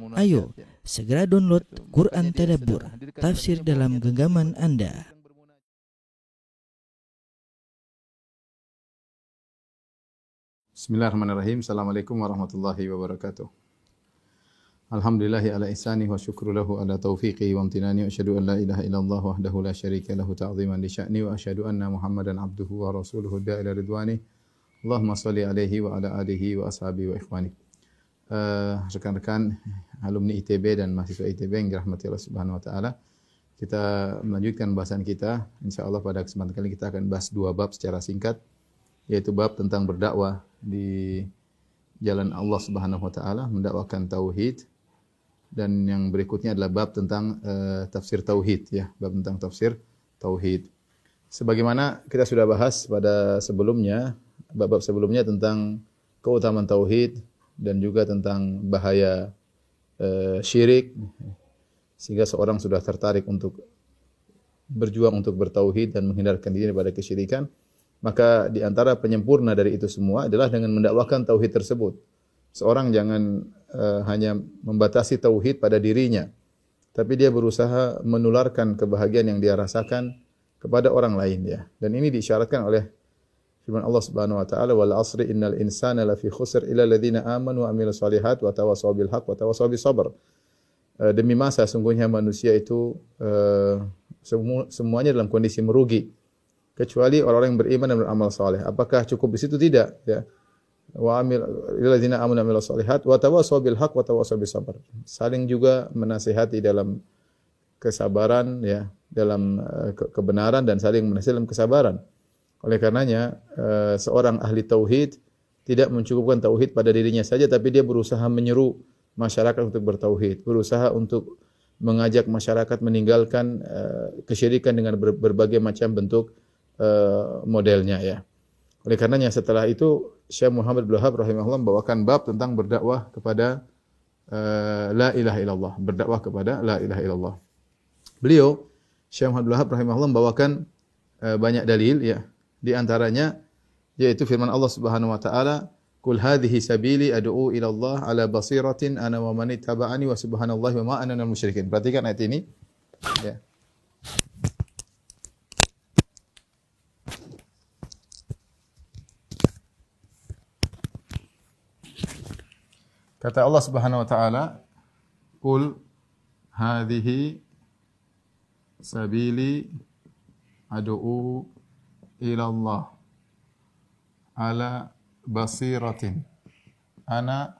Ayo, segera download Quran Tadabbur, tafsir dalam genggaman Anda. Bismillahirrahmanirrahim. Assalamualaikum warahmatullahi wabarakatuh. Alhamdulillahi ala ihsani wa syukru lahu ala taufiqi wa amtinani wa asyhadu an la ilaha illallah wahdahu la syarika lahu ta'ziman li sya'ni wa asyhadu anna Muhammadan abduhu wa rasuluhu da'ila ridwani. Allahumma salli alaihi wa ala alihi wa ashabihi wa Uh, rekan-rekan alumni ITB dan mahasiswa ITB yang dirahmati Allah Subhanahu wa taala. Kita melanjutkan bahasan kita. Insyaallah pada kesempatan kali kita akan bahas dua bab secara singkat yaitu bab tentang berdakwah di jalan Allah Subhanahu wa taala, mendakwakan tauhid dan yang berikutnya adalah bab tentang uh, tafsir tauhid ya, bab tentang tafsir tauhid. Sebagaimana kita sudah bahas pada sebelumnya, bab-bab sebelumnya tentang keutamaan tauhid dan juga tentang bahaya uh, syirik sehingga seorang sudah tertarik untuk berjuang untuk bertauhid dan menghindarkan diri daripada kesyirikan maka di antara penyempurna dari itu semua adalah dengan mendakwahkan tauhid tersebut. Seorang jangan uh, hanya membatasi tauhid pada dirinya tapi dia berusaha menularkan kebahagiaan yang dia rasakan kepada orang lain ya. Dan ini diisyaratkan oleh firman Allah Subhanahu wa taala wal asri innal insana lafi khusr illa alladziina amanu wa amilus solihat wa tawassaw bil haqq wa tawassaw bis sabr. Eh, demi masa sungguhnya manusia itu uh, semuanya dalam kondisi merugi kecuali orang-orang yang beriman dan beramal saleh. Apakah cukup di situ tidak ya? Wa amil alladzina amanu wa amilus solihat wa tawassaw bil haqq wa tawassaw bis sabr. Saling juga menasihati dalam kesabaran ya, dalam uh, kebenaran dan saling menasihati dalam kesabaran. Oleh karenanya uh, seorang ahli tauhid tidak mencukupkan tauhid pada dirinya saja tapi dia berusaha menyeru masyarakat untuk bertauhid, berusaha untuk mengajak masyarakat meninggalkan uh, kesyirikan dengan ber berbagai macam bentuk uh, modelnya ya. Oleh karenanya setelah itu Syekh Muhammad bin Wahab rahimahullah membawakan bab tentang berdakwah kepada la ilaha illallah, berdakwah kepada la ilaha illallah. Beliau Syekh Muhammad bin Wahab rahimahullah membawakan banyak dalil ya di antaranya yaitu firman Allah Subhanahu wa taala, "Qul hadhihi sabili ad'u ila Allah ala basiratin ana wa man ittaba'ani wa subhanallahi wa ma ana minal musyrikin." Perhatikan ayat ini. Ya. Kata Allah Subhanahu wa taala, "Qul hadhihi sabili ad'u Allah ala basiratin. Ana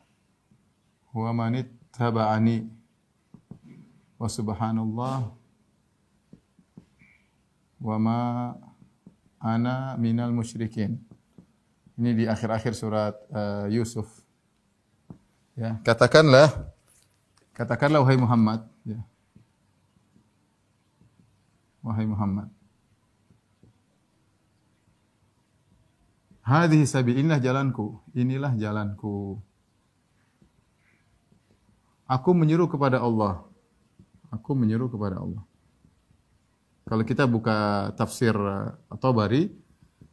wa man ittaba'ani. Wa subhanallah. Wa ma ana minal ini di akhir-akhir surat uh, Yusuf. Ya katakanlah katakanlah wahai Muhammad ya. Wahai Muhammad Hadhihi sabil, inilah jalanku, inilah jalanku. Aku menyeru kepada Allah. Aku menyeru kepada Allah. Kalau kita buka tafsir At-Tabari,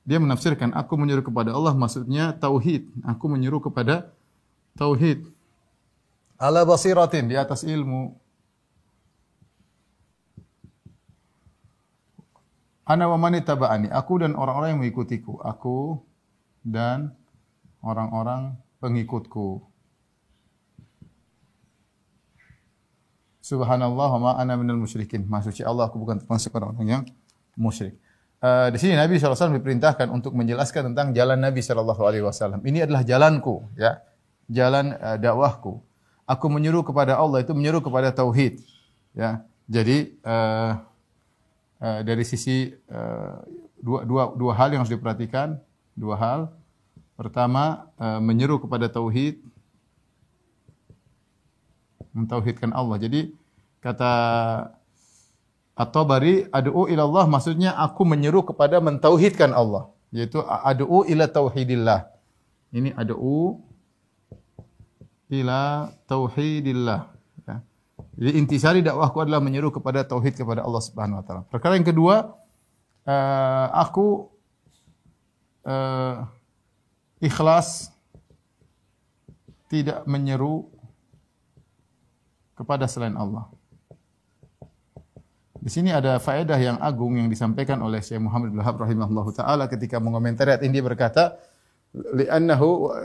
dia menafsirkan aku menyeru kepada Allah maksudnya tauhid. Aku menyeru kepada tauhid. Ala basiratin di atas ilmu. Ana wa taba'ani. Aku dan orang-orang yang mengikutiku. Aku dan orang-orang pengikutku. Subhanallah wa ana minal musyrikin. Maksudnya Allah aku bukan termasuk orang-orang yang musyrik. Uh, di sini Nabi SAW diperintahkan untuk menjelaskan tentang jalan Nabi SAW. Ini adalah jalanku, ya, jalan uh, dakwahku. Aku menyeru kepada Allah itu menyeru kepada tauhid, ya. Jadi uh, uh, dari sisi uh, dua, dua, dua hal yang harus diperhatikan, dua hal. Pertama, uh, menyeru kepada tauhid, mentauhidkan Allah. Jadi kata At-Tabari, ad'u ila Allah maksudnya aku menyeru kepada mentauhidkan Allah, yaitu ad'u ila tauhidillah. Ini ad'u ila tauhidillah. Ya. Jadi intisari dakwahku adalah menyeru kepada tauhid kepada Allah Subhanahu wa taala. Perkara yang kedua, uh, aku uh, ikhlas tidak menyeru kepada selain Allah. Di sini ada faedah yang agung yang disampaikan oleh Syekh Muhammad bin Wahab taala ketika mengomentari ayat ini berkata li'annahu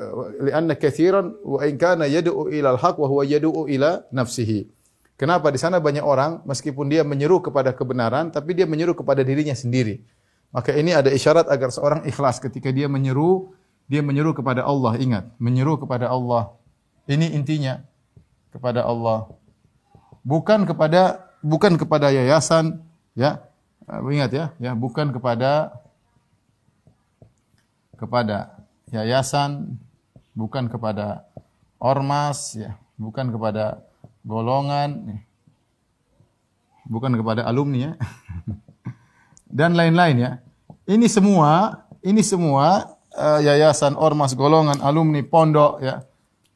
li'anna katsiran wa in kana yad'u ila al-haq wa huwa yad'u ila nafsihi. Kenapa di sana banyak orang meskipun dia menyeru kepada kebenaran tapi dia menyeru kepada dirinya sendiri. Maka ini ada isyarat agar seorang ikhlas ketika dia menyeru dia menyeru kepada Allah, ingat, menyeru kepada Allah. Ini intinya kepada Allah. Bukan kepada bukan kepada yayasan, ya. Ingat ya, ya, bukan kepada kepada yayasan, bukan kepada ormas, ya, bukan kepada golongan, ya. bukan kepada alumni ya. Dan lain-lain ya. Ini semua, ini semua uh, yayasan, ormas, golongan, alumni, pondok ya.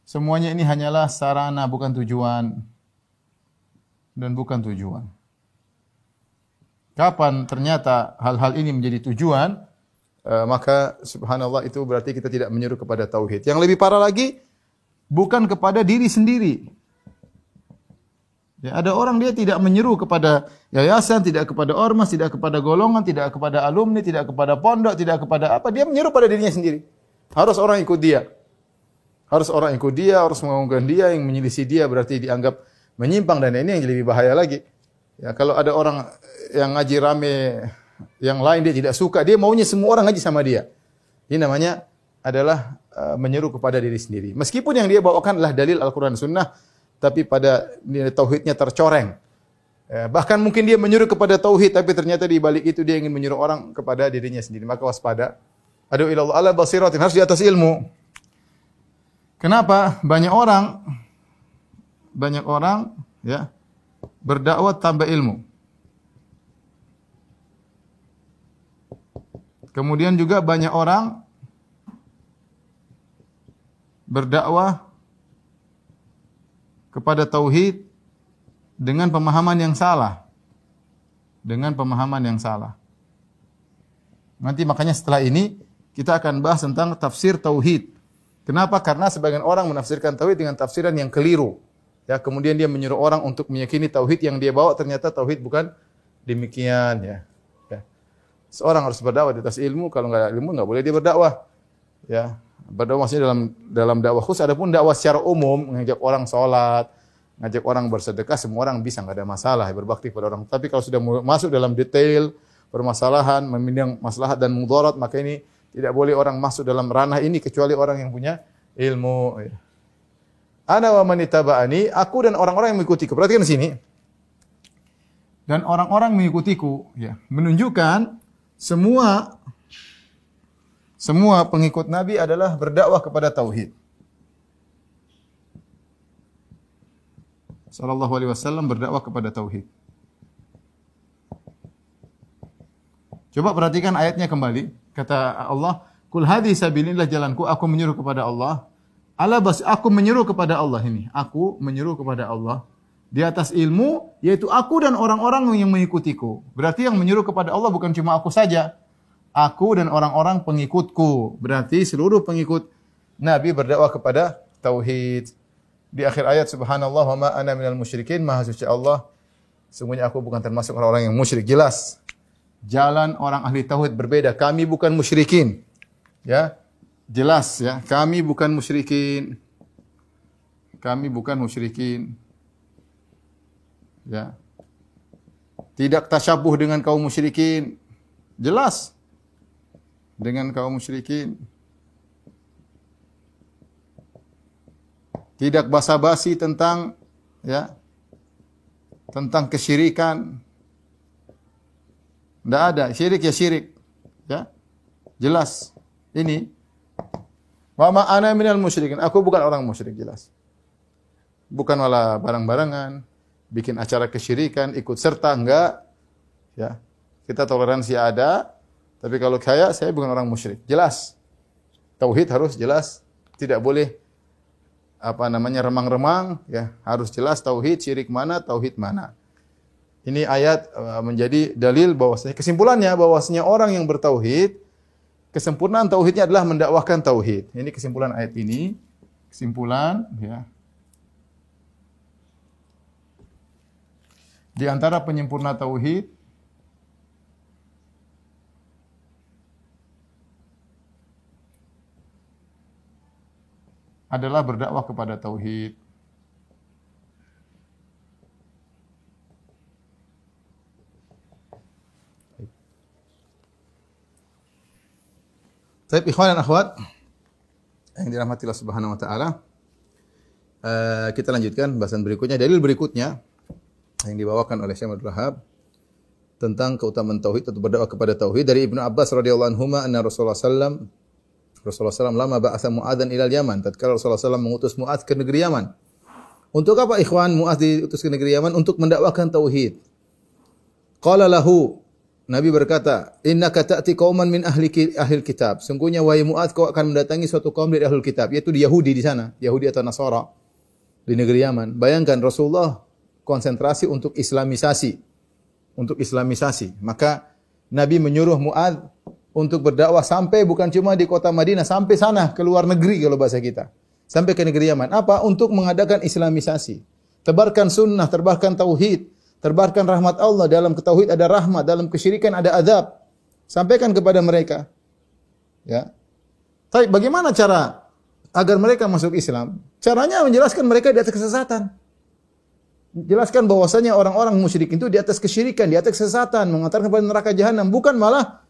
Semuanya ini hanyalah sarana bukan tujuan dan bukan tujuan. Kapan ternyata hal-hal ini menjadi tujuan, uh, maka subhanallah itu berarti kita tidak menyeru kepada tauhid. Yang lebih parah lagi, bukan kepada diri sendiri. Ya, ada orang dia tidak menyeru kepada yayasan, tidak kepada ormas, tidak kepada golongan, tidak kepada alumni, tidak kepada pondok, tidak kepada apa. Dia menyeru pada dirinya sendiri. Harus orang ikut dia. Harus orang ikut dia, harus mengumumkan dia, yang menyelisih dia berarti dianggap menyimpang dan ini yang lebih bahaya lagi. Ya, kalau ada orang yang ngaji rame, yang lain dia tidak suka, dia maunya semua orang ngaji sama dia. Ini namanya adalah uh, menyeru kepada diri sendiri. Meskipun yang dia bawakan adalah dalil Al-Quran Sunnah, tapi pada nilai tauhidnya tercoreng. Ya, bahkan mungkin dia menyuruh kepada tauhid tapi ternyata di balik itu dia ingin menyuruh orang kepada dirinya sendiri. Maka waspada. Adu ilallah ala basiratin harus di atas ilmu. Kenapa? Banyak orang banyak orang ya berdakwah tanpa ilmu. Kemudian juga banyak orang berdakwah kepada tauhid dengan pemahaman yang salah. Dengan pemahaman yang salah. Nanti makanya setelah ini kita akan bahas tentang tafsir tauhid. Kenapa? Karena sebagian orang menafsirkan tauhid dengan tafsiran yang keliru. Ya, kemudian dia menyuruh orang untuk meyakini tauhid yang dia bawa ternyata tauhid bukan demikian ya. ya. Seorang harus berdakwah di atas ilmu, kalau nggak ada ilmu nggak boleh dia berdakwah. Ya, berdakwah maksudnya dalam dalam dakwah khusus adapun dakwah secara umum mengajak orang sholat ngajak orang bersedekah semua orang bisa nggak ada masalah berbakti pada orang. Tapi kalau sudah masuk dalam detail permasalahan memandang maslahat dan mudarat maka ini tidak boleh orang masuk dalam ranah ini kecuali orang yang punya ilmu ya. Ana wa manitaba'ani aku dan orang-orang yang mengikutiku. Perhatikan di sini. Dan orang-orang mengikutiku ya menunjukkan semua semua pengikut Nabi adalah berdakwah kepada tauhid. Sallallahu alaihi wasallam berdakwah kepada tauhid. Coba perhatikan ayatnya kembali. Kata Allah, "Kul jalanku, aku menyuruh kepada Allah." Ala bas aku menyuruh kepada Allah ini. Aku menyuruh kepada Allah di atas ilmu yaitu aku dan orang-orang yang mengikutiku. Berarti yang menyuruh kepada Allah bukan cuma aku saja, aku dan orang-orang pengikutku. Berarti seluruh pengikut Nabi berdakwah kepada tauhid. Di akhir ayat subhanallah wa ma ana minal musyrikin, maha suci Allah. Sungguhnya aku bukan termasuk orang-orang yang musyrik. Jelas. Jalan orang ahli tauhid berbeda. Kami bukan musyrikin. Ya. Jelas ya, kami bukan musyrikin. Kami bukan musyrikin. Ya. Tidak tasyabuh dengan kaum musyrikin. Jelas dengan kaum musyrikin. Tidak basa-basi tentang ya tentang kesyirikan. Tidak ada, syirik ya syirik. Ya. Jelas. Ini Wa ma ana minal musyrikin. Aku bukan orang musyrik jelas. Bukan malah barang-barangan, bikin acara kesyirikan, ikut serta enggak. Ya. Kita toleransi ada, tapi kalau kaya, saya bukan orang musyrik. Jelas. Tauhid harus jelas. Tidak boleh apa namanya remang-remang ya harus jelas tauhid syirik mana tauhid mana ini ayat uh, menjadi dalil bahwasanya kesimpulannya bahwasanya orang yang bertauhid kesempurnaan tauhidnya adalah mendakwahkan tauhid ini kesimpulan ayat ini kesimpulan ya Di antara penyempurna tauhid adalah berdakwah kepada tauhid. Baik, ikhwan dan akhwat yang dirahmati Allah Subhanahu wa taala. Uh, kita lanjutkan bahasan berikutnya. Dalil berikutnya yang dibawakan oleh Syekh Abdul tentang keutamaan tauhid atau berdakwah kepada tauhid dari Ibnu Abbas radhiyallahu anhu anna Rasulullah sallam Rasulullah sallam lama ba'atha Muadzan ila Yaman tatkala Rasulullah sallam mengutus Muadz ke negeri Yaman. Untuk apa ikhwan Muadz diutus ke negeri Yaman untuk mendakwakan tauhid. Qala lahu Nabi berkata, "Innaka ta'ti qauman min ahli ahli kitab." Sungguhnya wahai Muadz kau akan mendatangi suatu kaum dari ahli kitab, yaitu di Yahudi di sana, Yahudi atau Nasara di negeri Yaman. Bayangkan Rasulullah konsentrasi untuk islamisasi. Untuk islamisasi. Maka Nabi menyuruh Muadz untuk berdakwah sampai bukan cuma di kota Madinah, sampai sana ke luar negeri kalau bahasa kita. Sampai ke negeri Yaman. Apa? Untuk mengadakan islamisasi. Tebarkan sunnah, tebarkan tauhid Terbarkan rahmat Allah dalam ketauhid ada rahmat, dalam kesyirikan ada azab. Sampaikan kepada mereka. Ya. Tapi bagaimana cara agar mereka masuk Islam? Caranya menjelaskan mereka di atas kesesatan. Jelaskan bahwasanya orang-orang musyrik itu di atas kesyirikan, di atas kesesatan, mengantarkan kepada neraka jahanam, bukan malah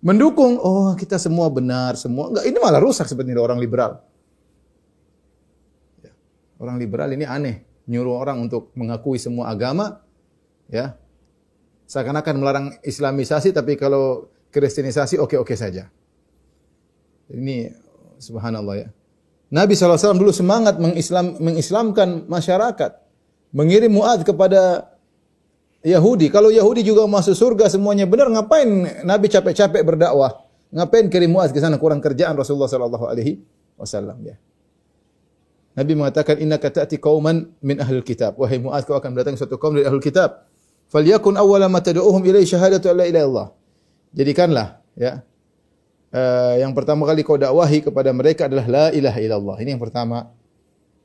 mendukung, oh kita semua benar, semua enggak. Ini malah rusak seperti orang liberal. Ya. Orang liberal ini aneh, nyuruh orang untuk mengakui semua agama, ya seakan-akan melarang Islamisasi tapi kalau Kristenisasi oke-oke saja. Ini subhanallah ya. Nabi SAW dulu semangat mengislam, mengislamkan masyarakat. Mengirim Mu'ad kepada Yahudi. Kalau Yahudi juga masuk surga semuanya benar, ngapain Nabi capek-capek berdakwah? Ngapain kirim Mu'ad ke sana? Kurang kerjaan Rasulullah sallallahu alaihi wasallam ya. Nabi mengatakan inna ta'ti qauman min ahlul kitab. Wahai Mu'ad kau akan datang suatu kaum dari ahlul kitab. Falyakun awwala ma tad'uuhum ilaihi syahadatu la ilaha illallah. Jadikanlah ya. Uh, yang pertama kali kau dakwahi kepada mereka adalah la ilaha illallah. Ini yang pertama.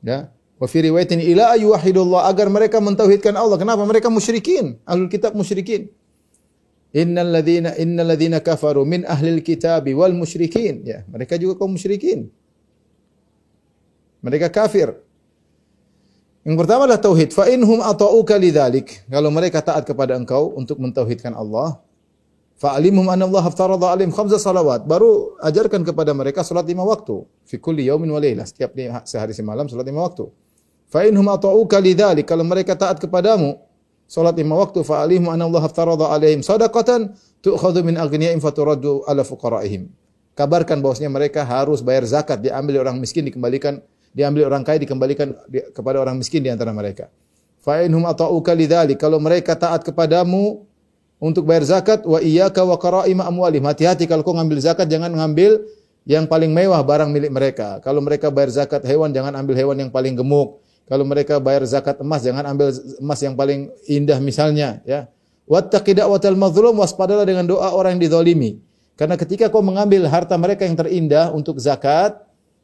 Ya. Wa fi riwayatin ila ayyuhidullah agar mereka mentauhidkan Allah. Kenapa? Mereka musyrikin. Ahlul kitab musyrikin. Innal ladzina innal ladzina kafaru min ahlil kitabi wal musyrikin. Ya, mereka juga kaum musyrikin. Mereka kafir. Yang pertama adalah tauhid. Fa inhum ata'uka lidzalik. Kalau mereka taat kepada engkau untuk mentauhidkan Allah, fa alimhum anna Allah aftarada alim khamsa salawat. Baru ajarkan kepada mereka salat lima waktu. Fi kulli yaumin wa lailah. Setiap sehari semalam salat lima waktu. Fa inhum ata'uka lidzalik. Kalau mereka taat kepadamu, salat lima waktu, fa alimhum anna Allah aftarada alaihim sadaqatan tu'khadhu min aghniyaihim faturaddu ala fuqaraihim. Kabarkan bahwasanya mereka harus bayar zakat, diambil orang miskin dikembalikan diambil orang kaya dikembalikan kepada orang miskin di antara mereka. Fa inhum ata'uka lidzalik kalau mereka taat kepadamu untuk bayar zakat wa iyyaka wa qara'ima amwalihim. Hati-hati kalau kau ngambil zakat jangan ngambil yang paling mewah barang milik mereka. Kalau mereka bayar zakat hewan jangan ambil hewan yang paling gemuk. Kalau mereka bayar zakat emas jangan ambil emas yang paling indah misalnya ya. Wattaqi da'watal mazlum waspadalah dengan doa orang yang dizalimi. Karena ketika kau mengambil harta mereka yang terindah untuk zakat,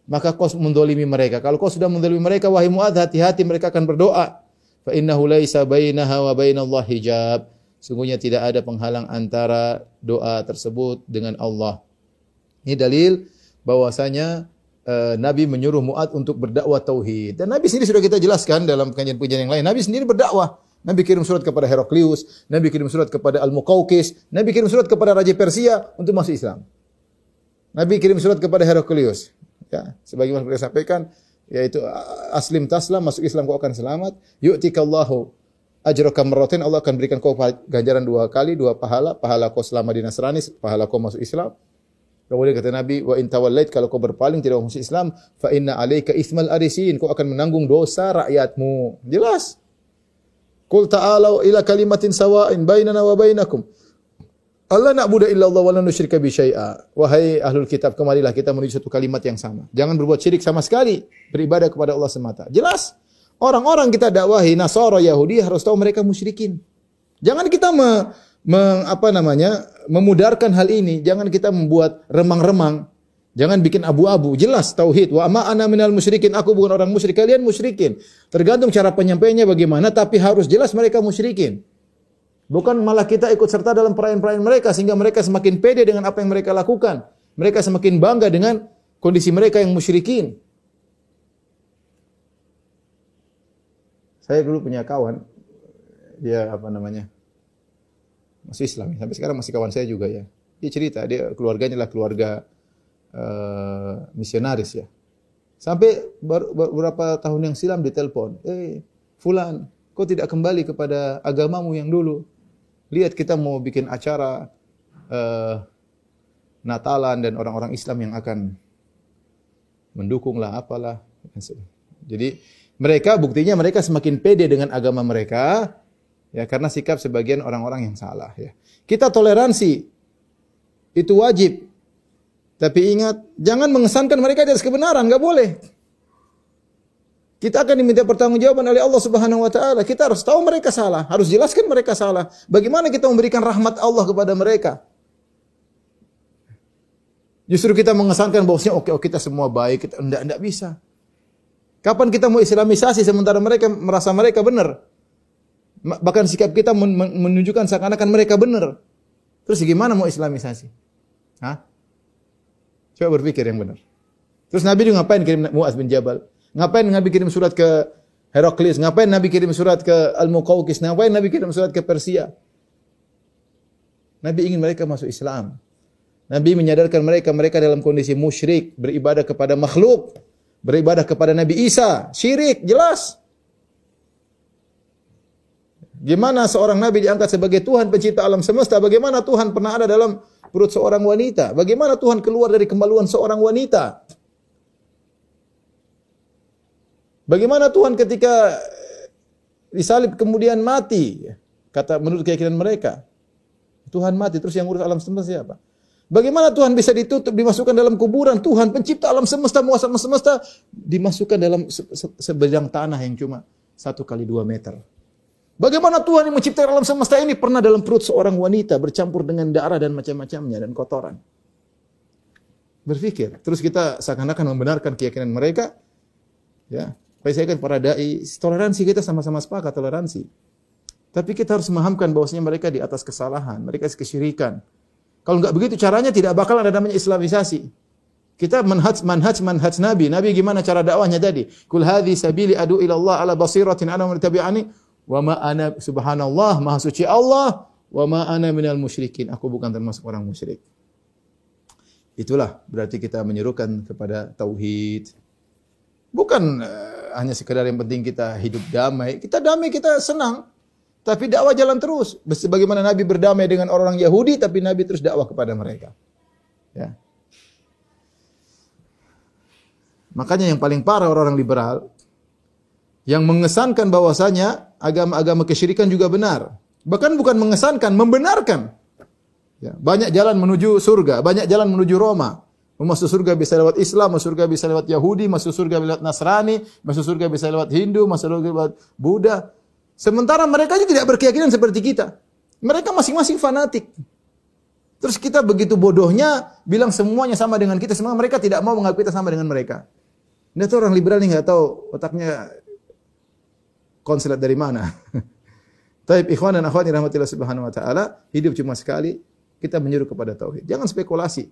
maka kau mendolimi mereka. Kalau kau sudah mendolimi mereka, wahai Mu'ad, hati-hati mereka akan berdoa. Fa innahu laisa bainaha wa bainallah hijab. Sungguhnya tidak ada penghalang antara doa tersebut dengan Allah. Ini dalil bahwasanya uh, Nabi menyuruh Mu'ad untuk berdakwah tauhid. Dan Nabi sendiri sudah kita jelaskan dalam pengajian-pengajian yang lain. Nabi sendiri berdakwah. Nabi kirim surat kepada Heraklius, Nabi kirim surat kepada Al-Muqawqis, Nabi kirim surat kepada Raja Persia untuk masuk Islam. Nabi kirim surat kepada Heraklius. Ya, sebagaimana beliau sampaikan yaitu aslim taslam masuk Islam kau akan selamat. Yu'tikallahu ajraka marratain Allah akan berikan kau ganjaran dua kali, dua pahala, pahala kau selama di Nasrani, pahala kau masuk Islam. Kemudian kata Nabi, wa in tawallait kalau kau berpaling tidak masuk Islam, fa inna alaika itsmal arisin, kau akan menanggung dosa rakyatmu. Jelas. Qul ta'alu ila kalimatin sawa'in bainana wa bainakum. Allah nak budak illa Allah wa la nusyrika bi syai'a. Wahai ahlul kitab, kemarilah kita menuju satu kalimat yang sama. Jangan berbuat syirik sama sekali, beribadah kepada Allah semata. Jelas. Orang-orang kita dakwahi Nasara Yahudi harus tahu mereka musyrikin. Jangan kita me, me, apa namanya? memudarkan hal ini, jangan kita membuat remang-remang. Jangan bikin abu-abu. Jelas tauhid. Wa ma ana minal musyrikin. Aku bukan orang musyrik, kalian musyrikin. Tergantung cara penyampaiannya bagaimana, tapi harus jelas mereka musyrikin. Bukan malah kita ikut serta dalam perayaan-perayaan mereka sehingga mereka semakin pede dengan apa yang mereka lakukan. Mereka semakin bangga dengan kondisi mereka yang musyrikin. Saya dulu punya kawan, dia apa namanya, masih Islam, sampai sekarang masih kawan saya juga ya. Dia cerita, dia keluarganya lah keluarga uh, misionaris ya. Sampai beberapa tahun yang silam ditelepon, eh Fulan, kau tidak kembali kepada agamamu yang dulu. Lihat kita mau bikin acara uh, Natalan dan orang-orang Islam yang akan mendukung lah apalah. Jadi mereka buktinya mereka semakin pede dengan agama mereka ya karena sikap sebagian orang-orang yang salah ya. Kita toleransi itu wajib. Tapi ingat, jangan mengesankan mereka di atas kebenaran, nggak boleh. Kita akan diminta pertanggungjawaban oleh Allah Subhanahu wa taala. Kita harus tahu mereka salah, harus jelaskan mereka salah. Bagaimana kita memberikan rahmat Allah kepada mereka? Justru kita mengesankan bahwasanya oke, oke kita semua baik, kita enggak enggak bisa. Kapan kita mau islamisasi sementara mereka merasa mereka benar? Bahkan sikap kita menunjukkan seakan-akan mereka benar. Terus gimana mau islamisasi? Hah? Coba berpikir yang benar. Terus Nabi juga ngapain kirim Muaz bin Jabal? Ngapain Nabi kirim surat ke Heraklius? Ngapain Nabi kirim surat ke Al-Muqawqis? Ngapain Nabi kirim surat ke Persia? Nabi ingin mereka masuk Islam. Nabi menyadarkan mereka mereka dalam kondisi musyrik, beribadah kepada makhluk, beribadah kepada Nabi Isa, syirik, jelas. Gimana seorang nabi diangkat sebagai Tuhan pencipta alam semesta? Bagaimana Tuhan pernah ada dalam perut seorang wanita? Bagaimana Tuhan keluar dari kemaluan seorang wanita? Bagaimana Tuhan ketika disalib kemudian mati? Kata menurut keyakinan mereka. Tuhan mati terus yang urus alam semesta siapa? Bagaimana Tuhan bisa ditutup, dimasukkan dalam kuburan? Tuhan pencipta alam semesta, muasa alam semesta, dimasukkan dalam sebidang tanah yang cuma satu kali dua meter. Bagaimana Tuhan yang menciptakan alam semesta ini pernah dalam perut seorang wanita bercampur dengan darah dan macam-macamnya dan kotoran. Berpikir, terus kita seakan-akan membenarkan keyakinan mereka. Ya, saya kan para dai, toleransi kita sama-sama sepakat toleransi. Tapi kita harus memahamkan bahwasanya mereka di atas kesalahan, mereka kesyirikan. Kalau enggak begitu caranya tidak bakal ada namanya islamisasi. Kita manhaj manhaj manhaj Nabi. Nabi gimana cara dakwahnya tadi? Kul hadhi sabili adu ila Allah ala basiratin ana wa tabi'ani Wa ma ana subhanallah, maha suci Allah, wa ma ana minal musyrikin. Aku bukan termasuk orang musyrik. Itulah berarti kita menyerukan kepada tauhid. Bukan uh, hanya sekedar yang penting kita hidup damai. Kita damai, kita senang. Tapi dakwah jalan terus. Sebagaimana Nabi berdamai dengan orang Yahudi, tapi Nabi terus dakwah kepada mereka. Ya. Makanya yang paling parah orang-orang liberal yang mengesankan bahwasanya agama-agama kesyirikan juga benar. Bahkan bukan mengesankan, membenarkan. Ya, banyak jalan menuju surga, banyak jalan menuju Roma. Masuk surga bisa lewat Islam, masuk surga bisa lewat Yahudi, masuk surga lewat Nasrani, masuk surga bisa lewat Hindu, masuk surga lewat Buddha. Sementara mereka juga tidak berkeyakinan seperti kita. Mereka masing-masing fanatik. Terus kita begitu bodohnya bilang semuanya sama dengan kita, semua mereka tidak mau mengakui kita sama dengan mereka. Ini tuh orang liberal nih nggak tahu otaknya konslet dari mana. Taib ikhwan dan akhwat rahmatillah subhanahu wa ta'ala, hidup cuma sekali, kita menyuruh kepada tauhid. Jangan spekulasi.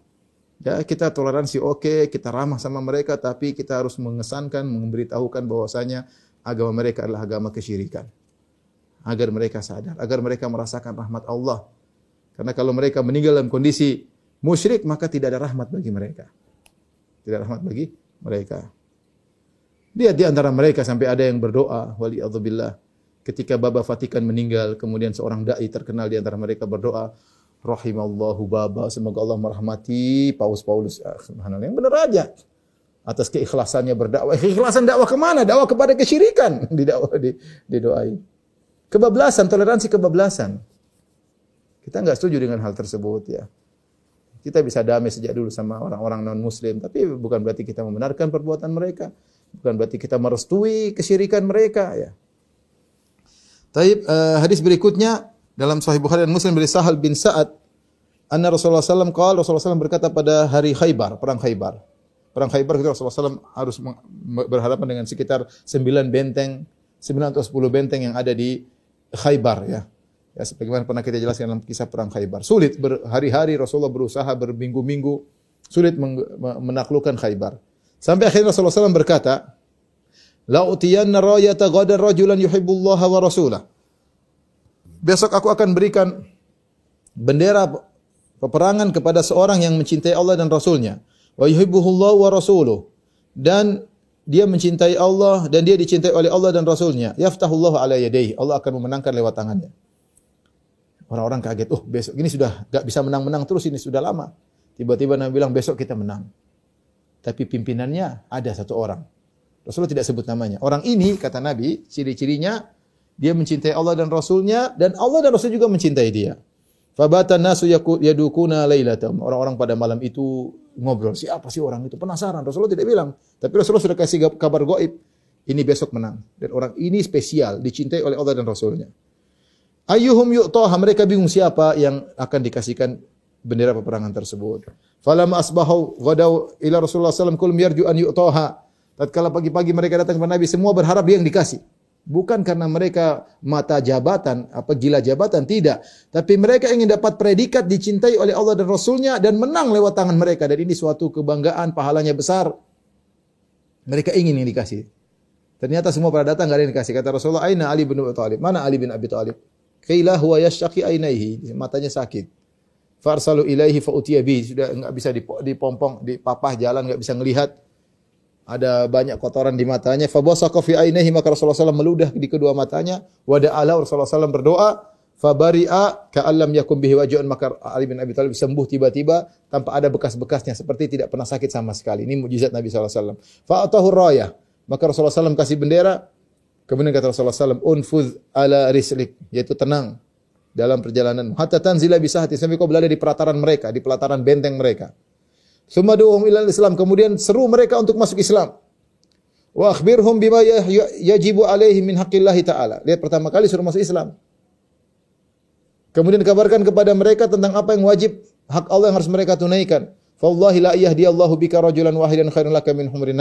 Ya, kita toleransi oke, okay, kita ramah sama mereka, tapi kita harus mengesankan, memberitahukan bahwasanya agama mereka adalah agama kesyirikan. Agar mereka sadar, agar mereka merasakan rahmat Allah. Karena kalau mereka meninggal dalam kondisi musyrik, maka tidak ada rahmat bagi mereka. Tidak rahmat bagi mereka. Lihat di antara mereka sampai ada yang berdoa, wali billah. Ketika Baba Fatikan meninggal, kemudian seorang dai terkenal di antara mereka berdoa, rahimallahu Baba, semoga Allah merahmati Paus Paulus. Ah, yang benar aja. Atas keikhlasannya berdakwah. Keikhlasan dakwah ke mana? Dakwah kepada kesyirikan. Di dakwah, di, didoai. Kebablasan, toleransi kebablasan. Kita nggak setuju dengan hal tersebut ya. Kita bisa damai sejak dulu sama orang-orang non-muslim, tapi bukan berarti kita membenarkan perbuatan mereka. Bukan berarti kita merestui kesyirikan mereka ya. Taib uh, hadis berikutnya dalam Sahih Bukhari dan Muslim dari Sahal bin Sa'ad anna Rasulullah SAW qala Rasulullah SAW berkata pada hari Khaybar, perang Khaybar. Perang Khaybar kita Rasulullah SAW harus berhadapan dengan sekitar 9 benteng, 9 atau 10 benteng yang ada di Khaybar ya. Ya, sebagaimana pernah kita jelaskan dalam kisah perang Khaybar. Sulit berhari-hari Rasulullah berusaha berminggu-minggu sulit menaklukkan Khaybar. Sampai akhirnya Rasulullah SAW berkata, La utiyanna rayata ghadar rajulan yuhibbullaha wa rasulah. Besok aku akan berikan bendera peperangan kepada seorang yang mencintai Allah dan Rasulnya. Wa yuhibbuhullahu wa rasuluh. Dan dia mencintai Allah dan dia dicintai oleh Allah dan Rasulnya. Yaftahullahu ala. Allah akan memenangkan lewat tangannya. Orang-orang kaget. Oh besok ini sudah gak bisa menang-menang terus ini sudah lama. Tiba-tiba Nabi bilang besok kita menang. Tapi pimpinannya ada satu orang. Rasulullah tidak sebut namanya. Orang ini, kata Nabi, ciri-cirinya dia mencintai Allah dan Rasulnya dan Allah dan Rasul juga mencintai dia. Fabata nasu yadukuna lailatam. Orang-orang pada malam itu ngobrol, siapa sih orang itu? Penasaran. Rasulullah tidak bilang. Tapi Rasulullah sudah kasih kabar goib. Ini besok menang. Dan orang ini spesial, dicintai oleh Allah dan Rasulnya. Ayyuhum yu'toha. Mereka bingung siapa yang akan dikasihkan bendera peperangan tersebut. Falamma asbahu ghadaw ila Rasulullah alaihi wasallam yarju an yu'taha. Tatkala pagi-pagi mereka datang kepada Nabi, semua berharap dia yang dikasih. Bukan karena mereka mata jabatan, apa gila jabatan, tidak. Tapi mereka ingin dapat predikat dicintai oleh Allah dan Rasulnya dan menang lewat tangan mereka. Dan ini suatu kebanggaan, pahalanya besar. Mereka ingin yang dikasih. Ternyata semua pada datang, gak ada yang dikasih. Kata Rasulullah, Aina Ali bin Abi Thalib. Mana Ali bin Abi Thalib? Qila huwa yashaki ainaihi. Matanya sakit. Farsalu ilaihi fa utiya Sudah enggak bisa dipompong, dipapah jalan enggak bisa ngelihat. Ada banyak kotoran di matanya. Fa basaqa fi ainihi maka Rasulullah SAW meludah di kedua matanya. Wa da'ala Rasulullah SAW berdoa. Fa bari'a ka'allam yakum bihi waj'un maka Ali bin Abi Thalib sembuh tiba-tiba tanpa ada bekas-bekasnya seperti tidak pernah sakit sama sekali. Ini mukjizat Nabi SAW. Fa atahu rayah. Maka Rasulullah SAW kasih bendera. Kemudian kata Rasulullah SAW, unfuz ala rislik, yaitu tenang dalam perjalanan. Hatta tanzila bisa hati sampai kau berada di pelataran mereka, di pelataran benteng mereka. Sumaduhum ilal Islam. Kemudian seru mereka untuk masuk Islam. Wa akhbirhum bima ya- ya- yajibu alaihim min haqqillahi ta'ala. Lihat pertama kali suruh masuk Islam. Kemudian kabarkan kepada mereka tentang apa yang wajib hak Allah yang harus mereka tunaikan. Fawallahi la yahdiyallahu bika rajulan wahidan khairun laka min humrin.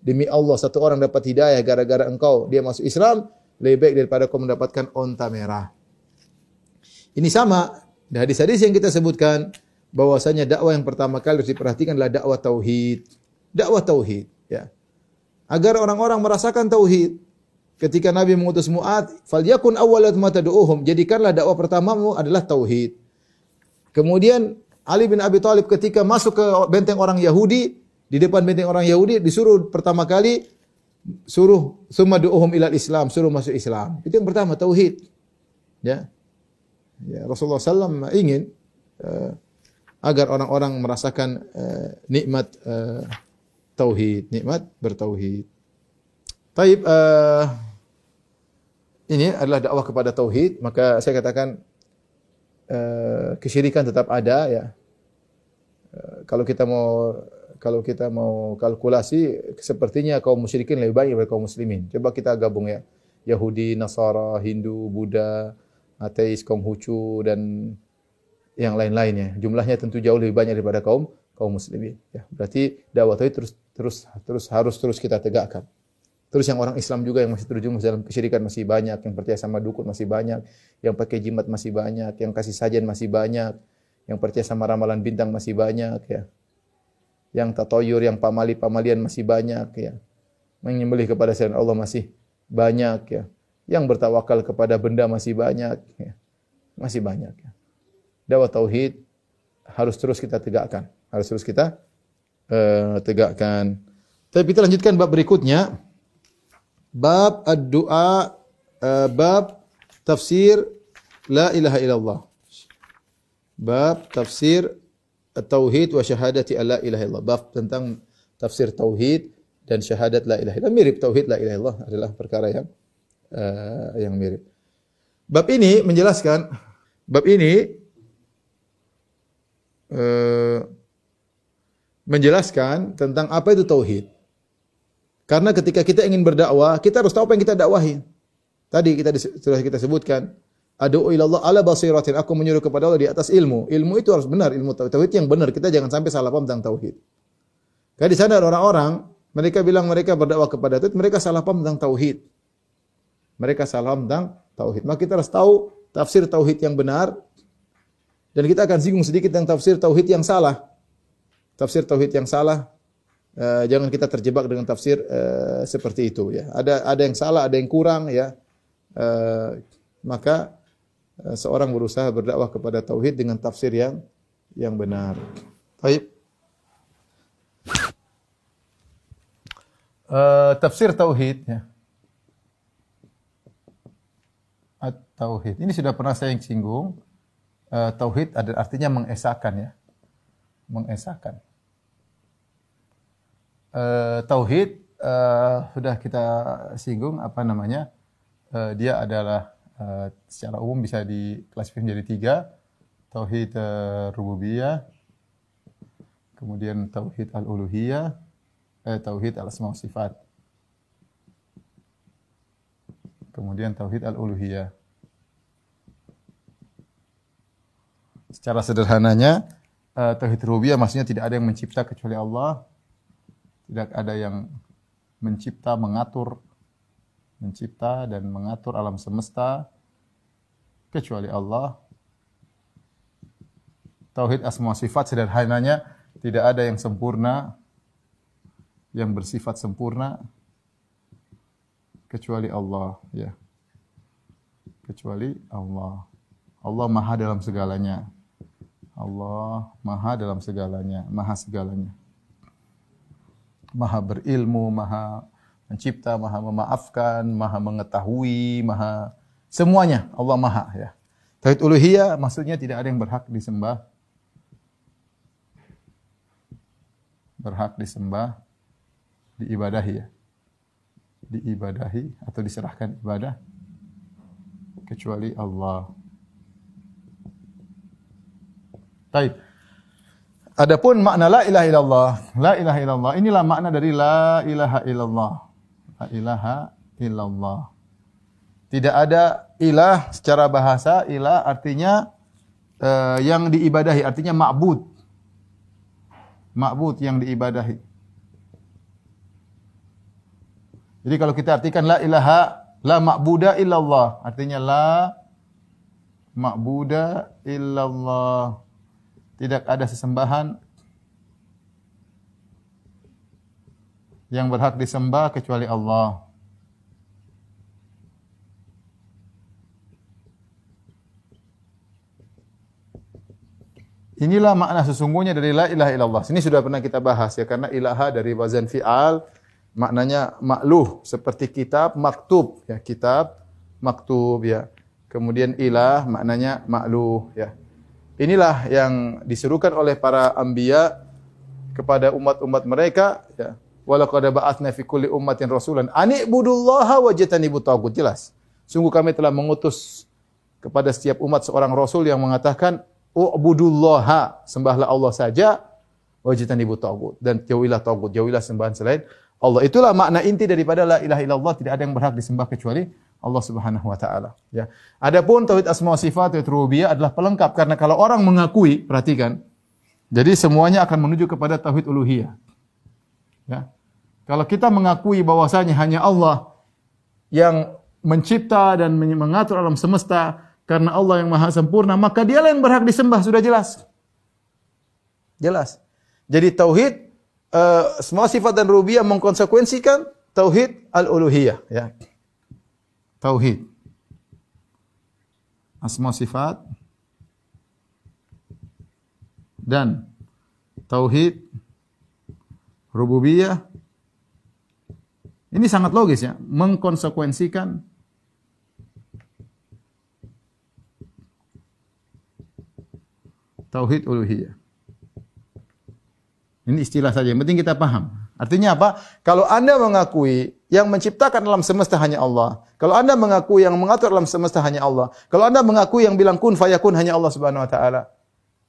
Demi Allah satu orang dapat hidayah gara-gara engkau dia masuk Islam lebih baik daripada kau mendapatkan onta merah. Ini sama di hadis-hadis yang kita sebutkan bahwasanya dakwah yang pertama kali harus diperhatikan adalah dakwah tauhid. Dakwah tauhid, ya. Agar orang-orang merasakan tauhid. Ketika Nabi mengutus Mu'ad, "Falyakun awwalat ma tad'uuhum." Jadikanlah dakwah pertamamu adalah tauhid. Kemudian Ali bin Abi Thalib ketika masuk ke benteng orang Yahudi, di depan benteng orang Yahudi disuruh pertama kali suruh summa du'uhum ilal Islam, suruh masuk Islam. Itu yang pertama tauhid. Ya. Ya, Rasulullah SAW ingin uh, agar orang-orang merasakan uh, nikmat uh, tauhid, nikmat bertauhid. Taib uh, ini adalah dakwah kepada tauhid, maka saya katakan uh, kesyirikan tetap ada ya. Uh, kalau kita mau kalau kita mau kalkulasi sepertinya kaum musyrikin lebih banyak daripada kaum muslimin. Coba kita gabung ya. Yahudi, Nasara, Hindu, Buddha, ateis, kaum Hucu dan yang lain-lainnya. Jumlahnya tentu jauh lebih banyak daripada kaum kaum muslimin. Ya, berarti dakwah tauhid terus terus terus harus terus kita tegakkan. Terus yang orang Islam juga yang masih terjerumus dalam kesyirikan masih banyak, yang percaya sama dukun masih banyak, yang pakai jimat masih banyak, yang kasih sajian masih banyak, yang percaya sama ramalan bintang masih banyak ya. Yang tatoyur, yang pamali-pamalian masih banyak ya. Menyembelih kepada selain Allah masih banyak ya. Yang bertawakal kepada benda masih banyak. Ya. Masih banyak. Ya. Tauhid harus terus kita tegakkan. Harus terus kita uh, tegakkan. Tapi kita lanjutkan bab berikutnya. Bab ad-du'a uh, bab tafsir la ilaha illallah. Bab tafsir tauhid wa syahadati alla ilaha illallah. Bab tentang tafsir tauhid dan syahadat la ilaha illallah. Mirip tauhid la ilaha illallah adalah perkara yang uh, yang mirip. Bab ini menjelaskan bab ini uh, menjelaskan tentang apa itu tauhid. Karena ketika kita ingin berdakwah, kita harus tahu apa yang kita dakwahi. Tadi kita sudah kita sebutkan, Adu'u ilallah ala basiratin. Aku menyuruh kepada Allah di atas ilmu. Ilmu itu harus benar, ilmu tauhid yang benar. Kita jangan sampai salah paham tentang tauhid. Karena di sana ada orang-orang, mereka bilang mereka berdakwah kepada tauhid, mereka salah paham tentang tauhid. Mereka salah tentang tauhid. Maka kita harus tahu tafsir tauhid yang benar dan kita akan singgung sedikit tentang tafsir tauhid yang salah. Tafsir tauhid yang salah uh, jangan kita terjebak dengan tafsir uh, seperti itu ya. Ada ada yang salah, ada yang kurang ya. Uh, maka seorang berusaha berdakwah kepada tauhid dengan tafsir yang yang benar. Baik. Uh, tafsir tauhid ya. At-tauhid. Ini sudah pernah saya singgung. Uh, tauhid ada artinya mengesahkan ya. Mengesahkan. Uh, tauhid uh, sudah kita singgung apa namanya? Uh, dia adalah uh, secara umum bisa diklasifikasi menjadi tiga. Tauhid uh, rububiyah, kemudian tauhid al-uluhiyah, eh, tauhid al-asma sifat. Kemudian tauhid al-uluhiyah. Secara sederhananya eh, tauhid rububiyah maksudnya tidak ada yang mencipta kecuali Allah. Tidak ada yang mencipta, mengatur mencipta dan mengatur alam semesta kecuali Allah. Tauhid asma sifat sederhananya tidak ada yang sempurna yang bersifat sempurna kecuali Allah ya. Kecuali Allah. Allah Maha dalam segalanya. Allah Maha dalam segalanya, Maha segalanya. Maha berilmu, Maha mencipta, Maha memaafkan, Maha mengetahui, Maha semuanya Allah Maha ya. Tauhid uluhiyah maksudnya tidak ada yang berhak disembah. Berhak disembah diibadahi ya. Diibadahi atau diserahkan ibadah kecuali Allah. Taib. Adapun makna la ilaha illallah, la ilaha illallah inilah makna dari la ilaha illallah. La ilaha illallah. Tidak ada ilah secara bahasa, ilah artinya uh, yang diibadahi, artinya ma'bud. Ma'bud yang diibadahi. Jadi kalau kita artikan la ilaha la ma'buda illallah, artinya la ma'buda illallah. Tidak ada sesembahan yang berhak disembah kecuali Allah. Inilah makna sesungguhnya dari la ilaha illallah. Ini sudah pernah kita bahas ya karena ilaha dari wazan fi'al maknanya makluh seperti kitab maktub. Ya kitab maktub ya. Kemudian ilah maknanya makluh ya. Inilah yang diserukan oleh para anbiya kepada umat-umat mereka ya. Walaqad ba'atsna fi kulli ummatin rasulan ani ibudullaha wajtanibut tagut jelas. Sungguh kami telah mengutus kepada setiap umat seorang rasul yang mengatakan ubudullaha sembahlah Allah saja wajtanibut tagut dan jauhilah tagut jauhilah sembahan selain Allah. Itulah makna inti daripada la ilaha illallah, tidak ada yang berhak disembah kecuali Allah Subhanahu wa taala, ya. Adapun tauhid asma wa sifat tauhid rububiyah adalah pelengkap karena kalau orang mengakui, perhatikan. Jadi semuanya akan menuju kepada tauhid uluhiyah. Ya. Kalau kita mengakui bahwasanya hanya Allah yang mencipta dan mengatur alam semesta karena Allah yang maha sempurna, maka dialah yang berhak disembah, sudah jelas. Jelas. Jadi tauhid uh, semua sifat dan rububiyah mengkonsekuensikan tauhid al-uluhiyah ya. Tauhid. Asma sifat dan tauhid rububiyah ini sangat logis ya, mengkonsekuensikan tauhid uluhiyah. Ini istilah saja, yang penting kita paham. Artinya apa? Kalau Anda mengakui yang menciptakan alam semesta hanya Allah, kalau Anda mengakui yang mengatur alam semesta hanya Allah, kalau Anda mengakui yang bilang kun fayakun hanya Allah Subhanahu wa taala.